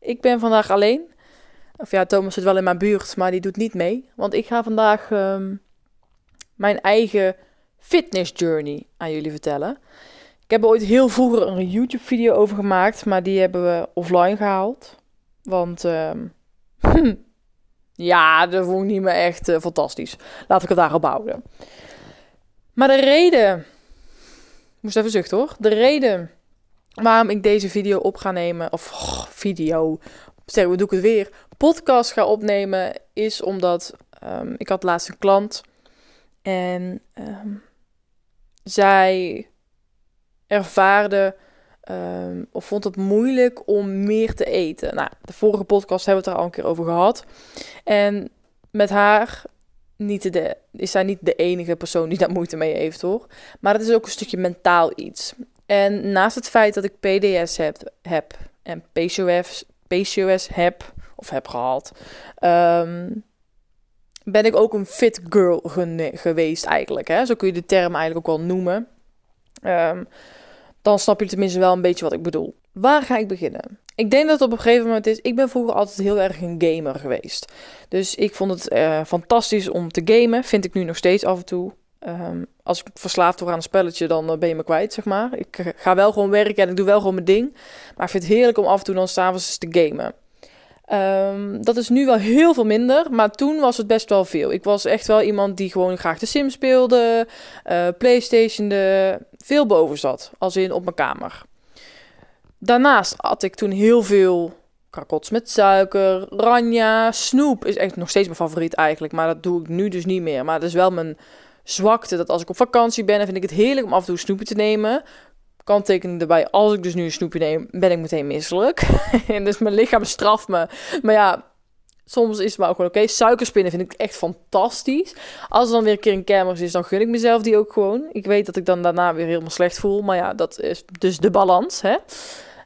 Ik ben vandaag alleen. Of ja, Thomas zit wel in mijn buurt, maar die doet niet mee. Want ik ga vandaag ehm, mijn eigen fitness journey aan jullie vertellen. Ik heb er ooit heel vroeger een YouTube-video over gemaakt, maar die hebben we offline gehaald. Want ehm, ja, dat vond ik niet meer echt eh, fantastisch. Laat ik het daarop houden. Maar de reden, ik moest even zuchten hoor. De reden waarom ik deze video op ga nemen, of video, zeg, we ik het weer, podcast ga opnemen, is omdat ehm, ik had laatst een klant en ehm, zij ervaarde um, of vond het moeilijk om meer te eten. Nou, de vorige podcast hebben we het er al een keer over gehad. En met haar niet de, is zij niet de enige persoon die daar moeite mee heeft, hoor. Maar het is ook een stukje mentaal iets. En naast het feit dat ik PDS heb, heb en PCOS, PCOS heb, of heb gehad, um, ben ik ook een fit girl geweest eigenlijk. Hè? Zo kun je de term eigenlijk ook wel noemen. Um, dan snap je tenminste wel een beetje wat ik bedoel. Waar ga ik beginnen? Ik denk dat het op een gegeven moment is. Ik ben vroeger altijd heel erg een gamer geweest. Dus ik vond het uh, fantastisch om te gamen. Vind ik nu nog steeds af en toe. Um, als ik verslaafd word aan een spelletje, dan uh, ben je me kwijt, zeg maar. Ik uh, ga wel gewoon werken en ik doe wel gewoon mijn ding. Maar ik vind het heerlijk om af en toe dan s'avonds te gamen. Um, dat is nu wel heel veel minder, maar toen was het best wel veel. Ik was echt wel iemand die gewoon graag de Sims speelde, uh, PlayStation, de, veel boven zat, als in op mijn kamer. Daarnaast had ik toen heel veel krakots met suiker, ranja, snoep is echt nog steeds mijn favoriet eigenlijk, maar dat doe ik nu dus niet meer. Maar dat is wel mijn zwakte, dat als ik op vakantie ben, dan vind ik het heerlijk om af en toe snoepje te nemen kanttekening erbij, als ik dus nu een snoepje neem, ben ik meteen misselijk. en dus mijn lichaam straft me. Maar ja, soms is het maar ook gewoon oké. Suikerspinnen vind ik echt fantastisch. Als er dan weer een keer een kermis is, dan gun ik mezelf die ook gewoon. Ik weet dat ik dan daarna weer helemaal slecht voel. Maar ja, dat is dus de balans, hè.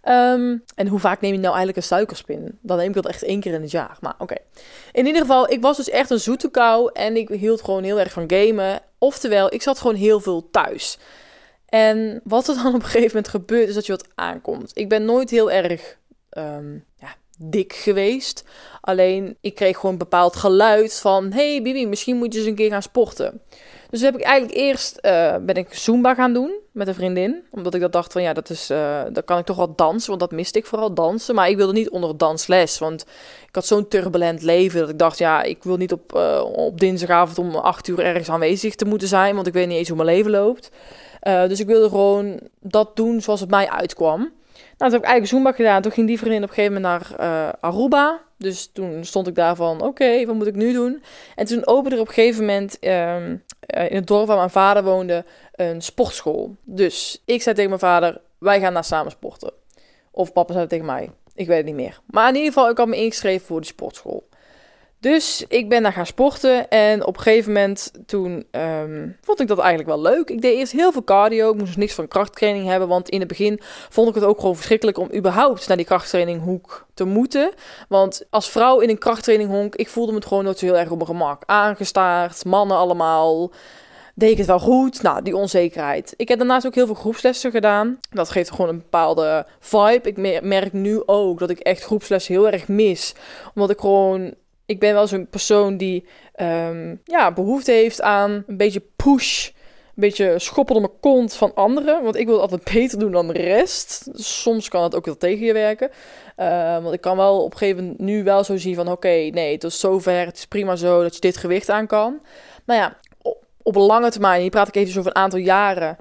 Um, en hoe vaak neem je nou eigenlijk een suikerspin? Dan neem ik dat echt één keer in het jaar. Maar oké. In ieder geval, ik was dus echt een zoete kou. En ik hield gewoon heel erg van gamen. Oftewel, ik zat gewoon heel veel thuis. En wat er dan op een gegeven moment gebeurt, is dat je wat aankomt. Ik ben nooit heel erg um, ja, dik geweest. Alleen ik kreeg gewoon een bepaald geluid van: hey Bibi, misschien moet je eens een keer gaan sporten. Dus heb ik eigenlijk eerst uh, ben ik Zumba gaan doen met een vriendin. Omdat ik dat dacht van ja, dat is, uh, dan kan ik toch wel dansen. Want dat miste ik vooral dansen. Maar ik wilde niet onder dansles. Want ik had zo'n turbulent leven dat ik dacht ja, ik wil niet op, uh, op dinsdagavond om acht uur ergens aanwezig te moeten zijn. Want ik weet niet eens hoe mijn leven loopt. Dus ik wilde gewoon dat doen zoals het mij uitkwam. Dat heb ik eigenlijk Zumba gedaan. Toen ging die vriendin op een gegeven moment naar uh, Aruba. Dus toen stond ik daar van, oké, wat moet ik nu doen? En toen opende er op een gegeven moment um, uh, in het dorp waar mijn vader woonde een sportschool. Dus ik zei tegen mijn vader, wij gaan daar samen sporten. Of papa zei tegen mij, ik weet het niet meer. Maar in ieder geval, ik had me ingeschreven voor die sportschool. Dus ik ben daar gaan sporten en op een gegeven moment toen um, vond ik dat eigenlijk wel leuk. Ik deed eerst heel veel cardio, ik moest dus niks van krachttraining hebben, want in het begin vond ik het ook gewoon verschrikkelijk om überhaupt naar die krachttraininghoek te moeten. Want als vrouw in een krachttraininghonk, ik voelde me het gewoon nooit zo heel erg op mijn gemak. Aangestaard, mannen allemaal deed ik het wel goed? Nou, die onzekerheid. Ik heb daarnaast ook heel veel groepslessen gedaan. Dat geeft gewoon een bepaalde vibe. Ik merk nu ook dat ik echt groepslessen heel erg mis. Omdat ik gewoon ik ben wel zo'n persoon die um, ja, behoefte heeft aan een beetje push. Een beetje schoppen op mijn kont van anderen. Want ik wil het altijd beter doen dan de rest. Soms kan het ook wel tegen je werken. Uh, want ik kan wel op een gegeven moment nu wel zo zien van... Oké, nee, het is zover. Het is prima zo dat je dit gewicht aan kan. Nou ja, op, lange termijn. Hier praat ik even over een aantal jaren.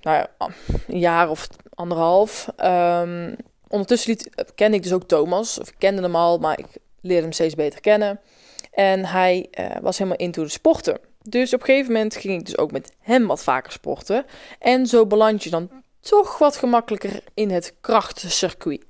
Nou ja, een jaar of anderhalf. Um, ondertussen kende ik dus ook Thomas. Of ik kende hem al, maar ik leerde hem steeds beter kennen. En hij uh, was helemaal into de sporten. Dus op een gegeven moment ging ik dus ook met hem wat vaker sporten. En zo beland je dan toch wat gemakkelijker in het krachtencircuit.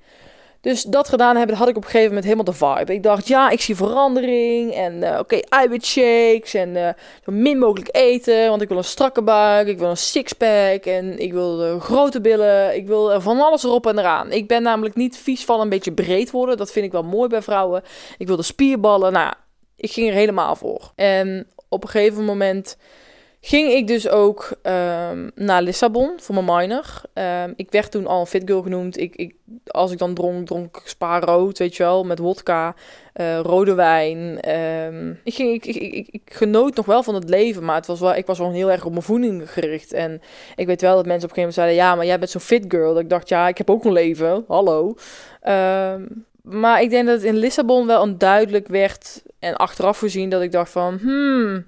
Dus dat gedaan hebben, had ik op een gegeven moment helemaal de vibe. Ik dacht, ja, ik zie verandering. En uh, oké, okay, eiwitshakes. En uh, zo min mogelijk eten. Want ik wil een strakke buik. Ik wil een sixpack. En ik wil grote billen. Ik wil van alles erop en eraan. Ik ben namelijk niet vies van een beetje breed worden. Dat vind ik wel mooi bij vrouwen. Ik wil de spierballen. Nou, ik ging er helemaal voor. En op een gegeven moment ging ik dus ook um, naar Lissabon voor mijn minor. Um, ik werd toen al een fit girl genoemd. Ik, ik, als ik dan dronk, dronk ik spa rood, weet je wel, met wodka, uh, rode wijn. Um, ik, ging, ik, ik, ik, genoot nog wel van het leven, maar het was wel, ik was wel heel erg op mijn voeding gericht. En ik weet wel dat mensen op een gegeven moment zeiden, ja, maar jij bent zo'n fit girl. Dat ik dacht, ja, ik heb ook een leven, hallo. maar ik denk dat het in Lissabon wel een duidelijk werd en achteraf gezien dat ik dacht van, hmm...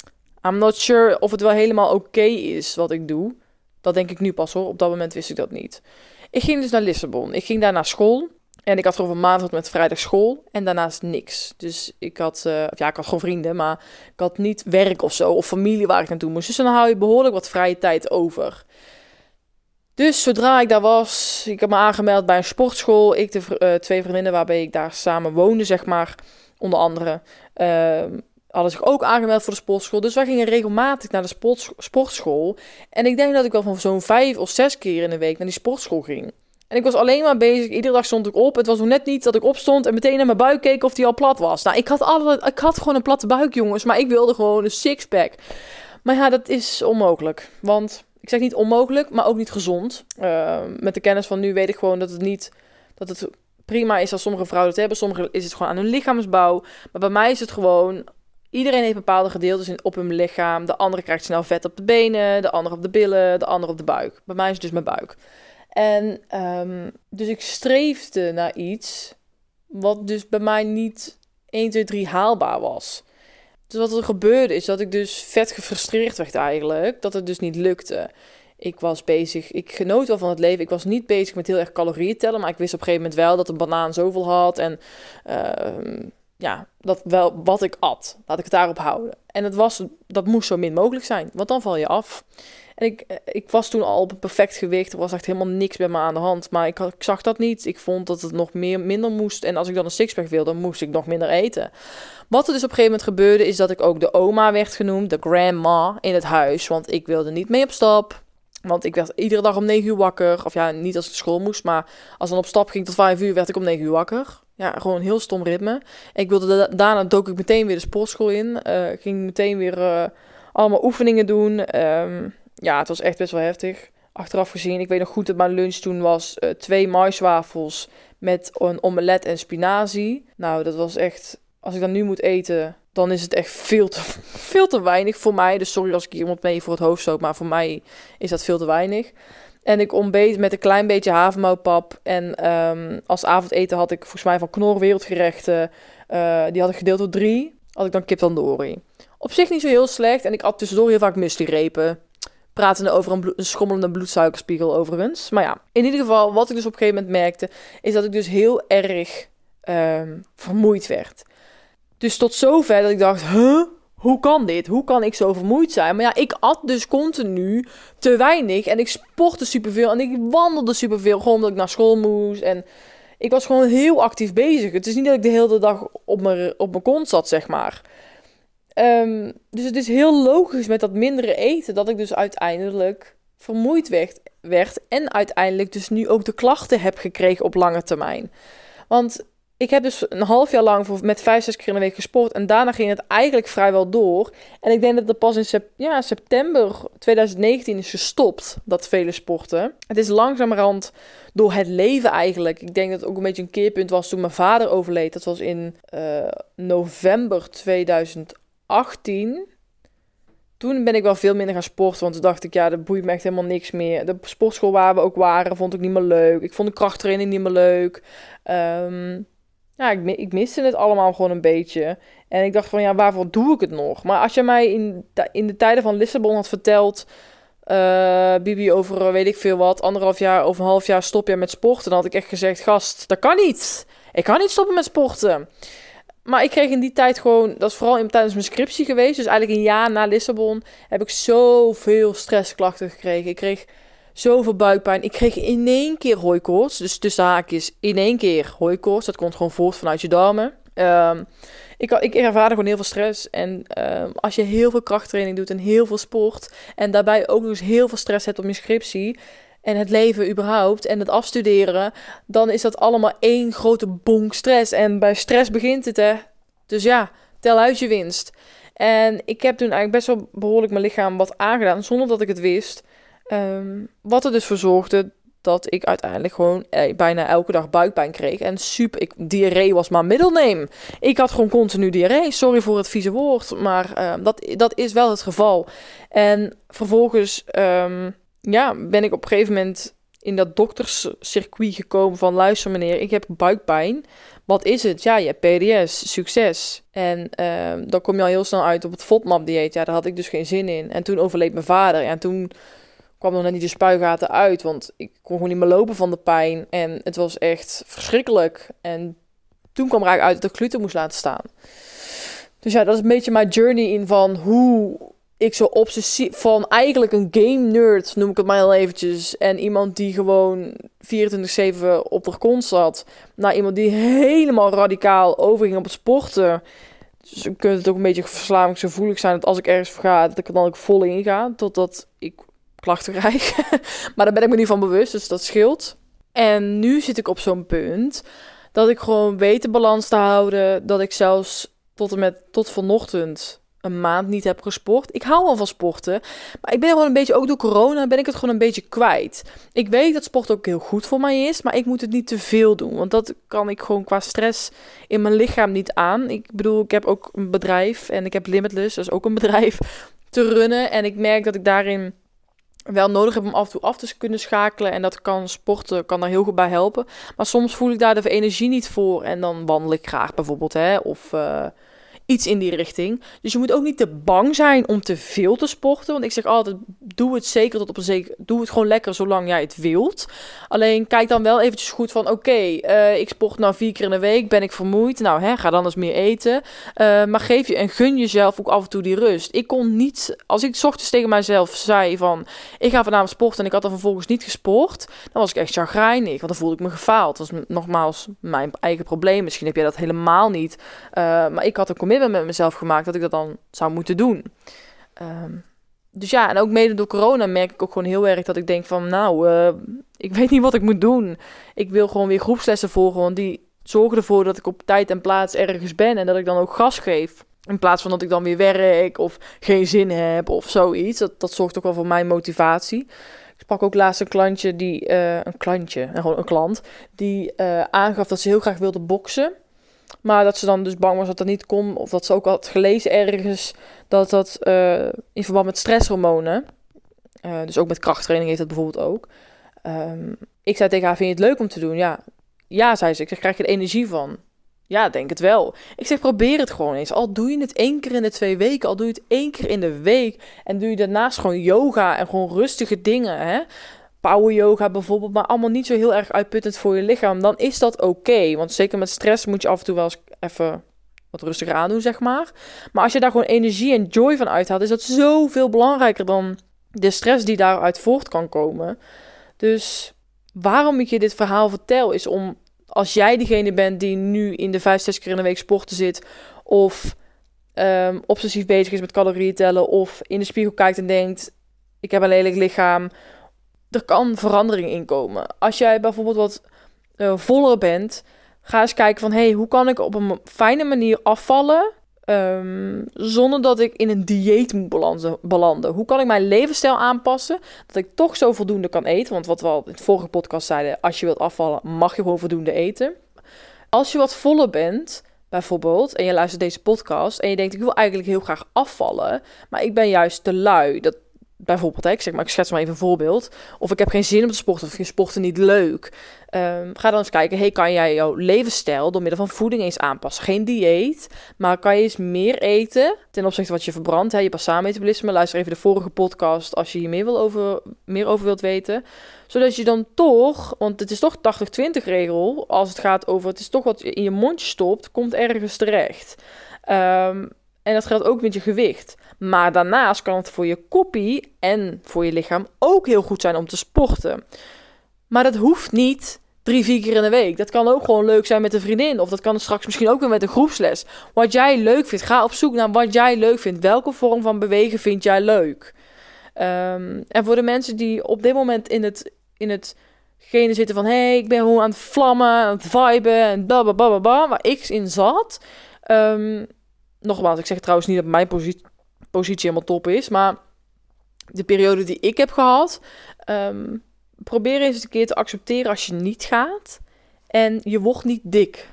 I'm not sure of het wel helemaal oké is wat ik doe. Dat denk ik nu pas hoor. Op dat moment wist ik dat niet. Ik ging dus naar Lissabon. Ik ging daar naar school. En ik had gewoon van maandag met vrijdag school. En daarnaast niks. Dus ik had, uh, ja, ik had gewoon vrienden. Maar ik had niet werk of zo. Of familie waar ik naartoe moest. Dus dan hou je behoorlijk wat vrije tijd over. Dus zodra ik daar was, ik heb me aangemeld bij een sportschool. Ik, de uh, twee vriendinnen waarbij ik daar samen woonde, zeg maar. Onder andere. Uh, hadden zich ook aangemeld voor de sportschool. Dus wij gingen regelmatig naar de sportschool. En ik denk dat ik wel van zo'n vijf of zes keer in de week naar die sportschool ging. En ik was alleen maar bezig. Iedere dag stond ik op. Het was nog net niet dat ik opstond en meteen naar mijn buik keek of die al plat was. Nou, ik had, altijd, ik had gewoon een platte buik, jongens. Maar ik wilde gewoon een sixpack. Maar ja, dat is onmogelijk. Want ik zeg niet onmogelijk, maar ook niet gezond. Uh, met de kennis van nu weet ik gewoon dat het niet. Dat het prima is als sommige vrouwen het hebben. Sommige is het gewoon aan hun lichaamsbouw. Maar bij mij is het gewoon Iedereen heeft bepaalde gedeeltes op hun lichaam. De andere krijgt snel vet op de benen, de andere op de billen, de andere op de buik. Bij mij is het dus mijn buik. En um, dus ik streefde naar iets wat dus bij mij niet 1, 2, 3 haalbaar was. Dus wat er gebeurde is dat ik dus vet gefrustreerd werd eigenlijk. Dat het dus niet lukte. Ik was bezig, ik genoot wel van het leven. Ik was niet bezig met heel erg calorieën tellen. Maar ik wist op een gegeven moment wel dat een banaan zoveel had. En uh, ja, dat wel wat ik at. Laat ik het daarop houden. En het was, dat moest zo min mogelijk zijn, want dan val je af. En ik, eh, ik was toen al op een perfect gewicht. Er was echt helemaal niks bij me aan de hand. Maar ik, ik zag dat niet. Ik vond dat het nog meer, minder moest. En als ik dan een sixpack wilde, moest ik nog minder eten. Wat er dus op een gegeven moment gebeurde, is dat ik ook de oma werd genoemd. De grandma in het huis. Want ik wilde niet mee op stap. Want ik werd iedere dag om 9 uur wakker. Of ja, niet als ik school moest. Maar als dan op stap ging tot 5 uur, werd ik om 9 uur wakker. Ja, gewoon heel stom ritme. Ik wilde daarna dook ik meteen weer de sportschool in. Uh, ging meteen weer uh, allemaal oefeningen doen. Um, ja, het was echt best wel heftig. Achteraf gezien, ik weet nog goed dat mijn lunch toen was uh, twee maiswafels met een omelet en spinazie. Nou, dat was echt, als ik dat nu moet eten, dan is het echt veel te, veel te weinig voor mij. Dus sorry als ik iemand mee voor het hoofd stoot, maar voor mij is dat veel te weinig. En ik ontbeet met een klein beetje havermoutpap. En um, als avondeten had ik volgens mij van Knor Wereldgerechten. Uh, die had ik gedeeld door drie. Had ik dan kip tandoori. Op zich niet zo heel slecht. En ik at tussendoor heel vaak muesli-repen. Pratende over een, schommelende bloedsuikerspiegel overigens. Maar ja, in ieder geval, wat ik dus op een gegeven moment merkte... is dat ik dus heel erg um, vermoeid werd. Dus tot zover dat ik dacht, huh? Hoe kan dit? Hoe kan ik zo vermoeid zijn? Maar ja, ik at dus continu te weinig. En ik sportte superveel. En ik wandelde superveel. Gewoon omdat ik naar school moest. En ik was gewoon heel actief bezig. Het is niet dat ik de hele dag op mijn, op mijn kont zat, zeg maar. Um, dus het is heel logisch met dat mindere eten. Dat ik dus uiteindelijk vermoeid werd, werd. En uiteindelijk dus nu ook de klachten heb gekregen op lange termijn. Want ik heb dus een half jaar lang met vijf, zes keer in de week gesport. En daarna ging het eigenlijk vrijwel door. En ik denk dat het pas in ja, september 2019 is gestopt, dat vele sporten. Het is langzamerhand door het leven eigenlijk. Ik denk dat het ook een beetje een keerpunt was toen mijn vader overleed. Dat was in uh, november 2018. Toen ben ik wel veel minder gaan sporten, want toen dacht ik, ja, dat boeit me echt helemaal niks meer. De sportschool waar we ook waren, vond ik niet meer leuk. Ik vond de krachttraining niet meer leuk. Um, ja, ik, ik miste het allemaal gewoon een beetje. En ik dacht van, ja, waarvoor doe ik het nog? Maar als je mij in, in de tijden van Lissabon had verteld... Uh, Bibi, over eh, weet ik veel wat, anderhalf jaar of een half jaar stop je met sporten. Dan had ik echt gezegd, gast, dat kan niet. Ik kan niet stoppen met sporten. Maar ik kreeg in die tijd gewoon, dat is vooral in, tijdens mijn scriptie geweest. Dus eigenlijk een jaar na Lissabon heb ik zoveel stressklachten gekregen. Ik kreeg zoveel buikpijn. Ik kreeg in één keer hooikoorts. Dus tussen haakjes in één keer hooikoorts. Dat komt gewoon voort vanuit je darmen. Um, ik, ik ervaarde gewoon heel veel stress. En um, als je heel veel krachttraining doet en heel veel sport... en daarbij ook nog heel veel stress hebt op je scriptie... en het leven überhaupt en het afstuderen... dan is dat allemaal één grote bonk stress. En bij stress begint het, hè. Dus ja, tel uit je winst. En ik heb toen eigenlijk best wel behoorlijk mijn lichaam wat aangedaan... zonder dat ik het wist... Um, wat er dus voor zorgde dat ik uiteindelijk gewoon eh, bijna elke dag buikpijn kreeg. En super, ik, diarree was maar middelneem. Ik had gewoon continu diarree. Sorry voor het vieze woord, maar uh, dat, dat is wel het geval. En vervolgens um, ja, ben ik op een gegeven moment in dat dokterscircuit gekomen van... luister meneer, ik heb buikpijn. Wat is het? Ja, je hebt PDS, succes. En dan kom je al heel snel uit op het FODMAP-dieet. Ja, daar had ik dus geen zin in. En toen overleed mijn vader. En toen kwam nog net niet de spuigaten uit, want ik kon gewoon niet meer lopen van de pijn. En het was echt verschrikkelijk. En toen kwam er uit dat ik gluten moest laten staan. Dus ja, dat is een beetje mijn journey in van hoe ik zo obsessief... Van eigenlijk een game nerd, noem ik het maar heel eventjes. En iemand die gewoon 24-7 op de kont zat. Naar iemand die helemaal radicaal overging op het sporten. Dus dan kunt het ook een beetje verslavingsgevoelig zijn. Dat als ik ergens ga, dat ik dan ook vol in ga. Totdat ik klachten krijg. maar daar ben ik me niet van bewust, dus dat scheelt. En nu zit ik op zo'n punt dat ik gewoon weet de balans te houden. Dat ik zelfs tot en met tot vanochtend een maand niet heb gesport. Ik hou al van sporten, maar ik ben gewoon een beetje, ook door corona, ben ik het gewoon een beetje kwijt. Ik weet dat sport ook heel goed voor mij is, maar ik moet het niet te veel doen, want dat kan ik gewoon qua stress in mijn lichaam niet aan. Ik bedoel, ik heb ook een bedrijf en ik heb Limitless, dat is ook een bedrijf, te runnen. En ik merk dat ik daarin wel nodig heb om af en toe af te kunnen schakelen. En dat kan sporten, kan daar heel goed bij helpen. Maar soms voel ik daar de energie niet voor. En dan wandel ik graag bijvoorbeeld. Hè, of uh, Iets in die richting. Dus je moet ook niet te bang zijn om te veel te sporten. Want ik zeg altijd, doe het zeker tot op een zeker... Doe het gewoon lekker zolang jij het wilt. Alleen kijk dan wel eventjes goed van... Oké, uh, ik sport nou vier keer in de week. Ben ik vermoeid? Nou, hè, ga dan eens meer eten. Uh, maar geef je en gun jezelf ook af en toe die rust. Ik kon niet... Als ik ochtends tegen mijzelf zei van... Ik ga vanavond sporten en ik had dan vervolgens niet gesport... Dan was ik echt chagrijnig. Want dan voelde ik me gefaald. Dat was nogmaals mijn eigen probleem. Misschien heb jij dat helemaal niet. Uh, maar ik had een commitment met mezelf gemaakt dat ik dat dan zou moeten doen. Um, dus ja, en ook mede door corona merk ik ook gewoon heel erg dat ik denk van, nou, uh, ik weet niet wat ik moet doen. Ik wil gewoon weer groepslessen volgen, want die zorgen ervoor dat ik op tijd en plaats ergens ben en dat ik dan ook gas geef. In plaats van dat ik dan weer werk of geen zin heb of zoiets. Dat, dat zorgt ook wel voor mijn motivatie. Ik sprak ook laatst een klantje die, uh, een klantje, gewoon een klant, die uh, aangaf dat ze heel graag wilde boksen. Maar dat ze dan dus bang was dat dat niet kon. Of dat ze ook had gelezen ergens dat dat uh, in verband met stresshormonen. Uh, dus ook met krachttraining heeft dat bijvoorbeeld ook. Um, ik zei tegen haar, vind je het leuk om te doen? Ja, ja zei ze. Ik zeg, krijg je er energie van? Ja, denk het wel. Ik zeg, probeer het gewoon eens. Al doe je het één keer in de twee weken, al doe je het één keer in de week. En doe je daarnaast gewoon yoga en gewoon rustige dingen. Hè? Power yoga bijvoorbeeld, maar allemaal niet zo heel erg uitputtend voor je lichaam, dan is dat oké. Want zeker met stress moet je af en toe wel eens even wat rustiger aandoen, zeg maar. Maar als je daar gewoon energie en joy van uithaalt, is dat zoveel belangrijker dan de stress die daaruit voort kan komen. Dus waarom ik je dit verhaal vertel, is om als jij degene bent die nu in de vijf, zes keer in de week sporten zit, of um, obsessief bezig is met calorieën tellen, of in de spiegel kijkt en denkt: ik heb een lelijk lichaam er kan verandering in komen. Als jij bijvoorbeeld wat uh, voller bent, ga eens kijken van... hey, hoe kan ik op een fijne manier afvallen... Um, zonder dat ik in een dieet moet belanden. Hoe kan ik mijn levensstijl aanpassen dat ik toch zo voldoende kan eten? Want wat we al in de vorige podcast zeiden, als je wilt afvallen, mag je gewoon voldoende eten. Als je wat voller bent, bijvoorbeeld, en je luistert deze podcast en je denkt, ik wil eigenlijk heel graag afvallen, maar ik ben juist te lui. Dat, bijvoorbeeld, ik zeg maar, ik schets maar even een voorbeeld. Of ik heb geen zin om te sporten, of ik vind sporten niet leuk. Um, ga dan eens kijken, hey, kan jij jouw levensstijl door middel van voeding eens aanpassen? Geen dieet, maar kan je eens meer eten ten opzichte wat je verbrandt, hè, je basaalmetabolisme. Luister even de vorige podcast als je hier meer, wil over, meer over wilt weten. Zodat je dan toch, want het is toch 80-20 regel, als het gaat over, het is toch wat je in je mondje stopt, komt ergens terecht. Um, En dat geldt ook met je gewicht. Maar daarnaast kan het voor je koppie en voor je lichaam ook heel goed zijn om te sporten. Maar dat hoeft niet drie, vier keer in de week. Dat kan ook gewoon leuk zijn met een vriendin. Of dat kan straks misschien ook weer met een groepsles. Wat jij leuk vindt. Ga op zoek naar wat jij leuk vindt. Welke vorm van bewegen vind jij leuk? Ehm, en voor de mensen die op dit moment in het, in het gene zitten van... hey, ik ben gewoon aan het vlammen, aan het viben en bababababa... waar ik in zat... Um, nogmaals, ik zeg trouwens niet dat mijn positie, positie helemaal top is... maar de periode die ik heb gehad... Um, probeer eens een keer te accepteren als je niet gaat. En je wordt niet dik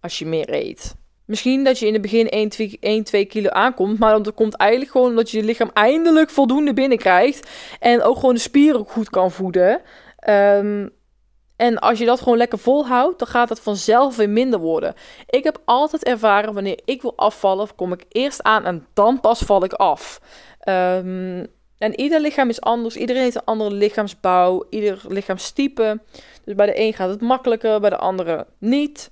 als je meer eet. Misschien dat je in het begin 1, 2, 1, 2 kilo aankomt. Maar dat komt eigenlijk gewoon omdat je je lichaam eindelijk voldoende binnenkrijgt. En ook gewoon de spieren goed kan voeden. Um, en als je dat gewoon lekker volhoudt, dan gaat het vanzelf weer minder worden. Ik heb altijd ervaren, wanneer ik wil afvallen, kom ik eerst aan en dan pas val ik af. Um, en ieder lichaam is anders. Iedereen heeft een andere lichaamsbouw, ieder lichaamstype. Dus bij de een gaat het makkelijker, bij de andere niet.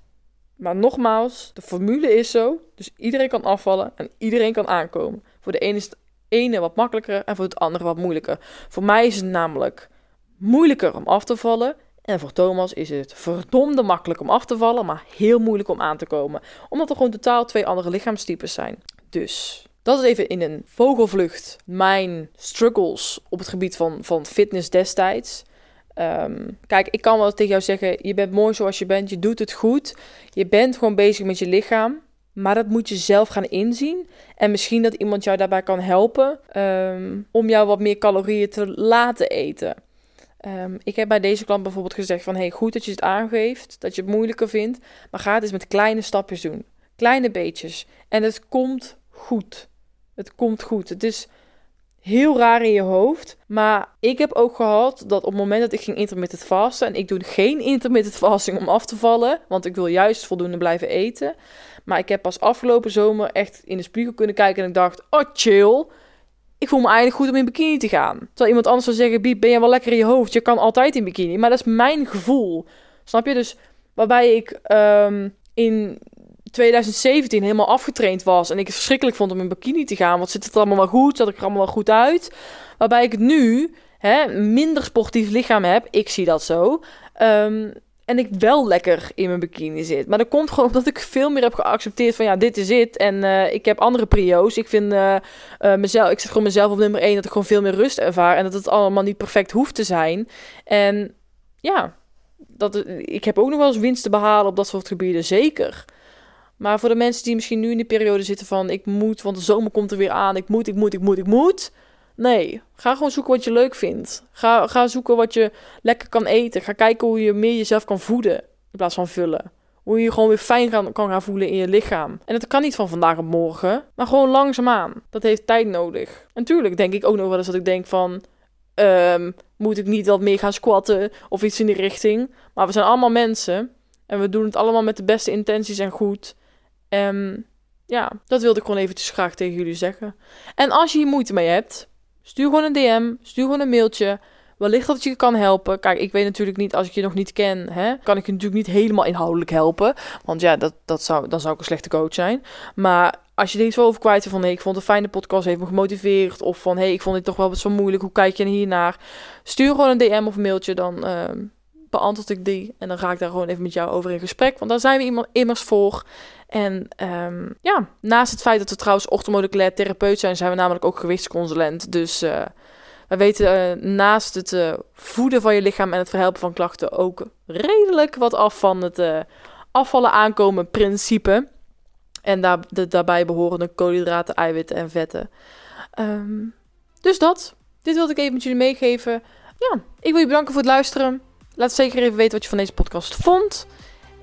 Maar nogmaals, de formule is zo. Dus iedereen kan afvallen en iedereen kan aankomen. Voor de ene is het ene wat makkelijker en voor het andere wat moeilijker. Voor mij is het namelijk moeilijker om af te vallen. En voor Thomas is het verdomde makkelijk om af te vallen, maar heel moeilijk om aan te komen. Omdat er gewoon totaal twee andere lichaamstypes zijn. Dus dat is even in een vogelvlucht mijn struggles op het gebied van, van fitness destijds. Ehm, kijk, ik kan wel tegen jou zeggen: je bent mooi zoals je bent, je doet het goed. Je bent gewoon bezig met je lichaam. Maar dat moet je zelf gaan inzien. En misschien dat iemand jou daarbij kan helpen ehm, om jou wat meer calorieën te laten eten. Ehm, ik heb bij deze klant bijvoorbeeld gezegd van... hey, goed dat je het aangeeft, dat je het moeilijker vindt... maar ga het eens met kleine stapjes doen. Kleine beetjes. En het komt goed. Het komt goed. Het is heel raar in je hoofd. Maar ik heb ook gehad dat op het moment dat ik ging intermittent vasten. En ik doe geen intermittent fasting om af te vallen. Want ik wil juist voldoende blijven eten. Maar ik heb pas afgelopen zomer echt in de spiegel kunnen kijken. En ik dacht, oh chill. Ik voel me eigenlijk goed om in bikini te gaan. Terwijl iemand anders zou zeggen, Biep, ben je wel lekker in je hoofd? Je kan altijd in bikini. Maar dat is mijn gevoel. Snap je? Dus waarbij ik um, in 2017 helemaal afgetraind was en ik het verschrikkelijk vond om in bikini te gaan. Want zit het allemaal wel goed? Zat ik er allemaal wel goed uit? Waarbij ik nu hè, minder sportief lichaam heb. Ik zie dat zo. Um, en ik wel lekker in mijn bikini zit. Maar dat komt gewoon omdat ik veel meer heb geaccepteerd van ja, dit is het. En uh, ik heb andere prio's. Ik vind uh, uh, mezelf, ik zet gewoon mezelf op nummer 1 dat ik gewoon veel meer rust ervaar. En dat het allemaal niet perfect hoeft te zijn. En ja, dat, ik heb ook nog wel eens winst te behalen op dat soort gebieden, zeker. Maar voor de mensen die misschien nu in de periode zitten van ik moet, want de zomer komt er weer aan, ik moet, ik moet, ik moet, ik moet. Nee, ga gewoon zoeken wat je leuk vindt. Ga, ga zoeken wat je lekker kan eten. Ga kijken hoe je meer jezelf kan voeden in plaats van vullen. Hoe je je gewoon weer fijn kan, kan gaan voelen in je lichaam. En dat kan niet van vandaag op morgen, maar gewoon langzaamaan. Dat heeft tijd nodig. En tuurlijk denk ik ook nog wel eens dat ik denk van... Um, moet ik niet wat meer gaan squatten of iets in die richting? Maar we zijn allemaal mensen en we doen het allemaal met de beste intenties en goed. Um, ja, dat wilde ik gewoon eventjes graag tegen jullie zeggen. En als je hier moeite mee hebt, stuur gewoon een DM, stuur gewoon een mailtje. Wellicht dat je kan helpen. Kijk, ik weet natuurlijk niet, als ik je nog niet ken, hè, kan ik je natuurlijk niet helemaal inhoudelijk helpen. Want ja, dat, dat zou, dan zou ik een slechte coach zijn. Maar als je er iets over kwijt van, hey, ik vond een fijne podcast, heeft me gemotiveerd. Of van, hey, ik vond dit toch wel wat zo moeilijk, hoe kijk je hier naar? Stuur gewoon een DM of een mailtje, dan uh, beantwoord ik die. En dan ga ik daar gewoon even met jou over in gesprek. Want daar zijn we iemand immers voor. En um, ja, naast het feit dat we trouwens orthomoleculair therapeut zijn, zijn we namelijk ook gewichtsconsulent. Dus uh, we weten uh, naast het uh, voeden van je lichaam en het verhelpen van klachten ook redelijk wat af van het afvallen aankomen principe. En daar, de, daarbij behorende koolhydraten, eiwitten en vetten. Um, dus dat. Dit wilde ik even met jullie meegeven. Ja, ik wil je bedanken voor het luisteren. Laat zeker even weten wat je van deze podcast vond.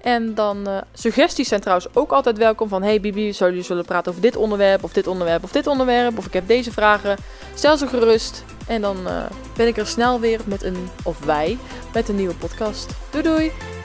En dan uh, suggesties zijn trouwens ook altijd welkom. Van hey Bibi, zou jullie zullen praten over dit onderwerp of dit onderwerp of dit onderwerp. Of ik heb deze vragen. Stel ze gerust. En dan uh, ben ik er snel weer met een, of wij, met een nieuwe podcast. Doei doei!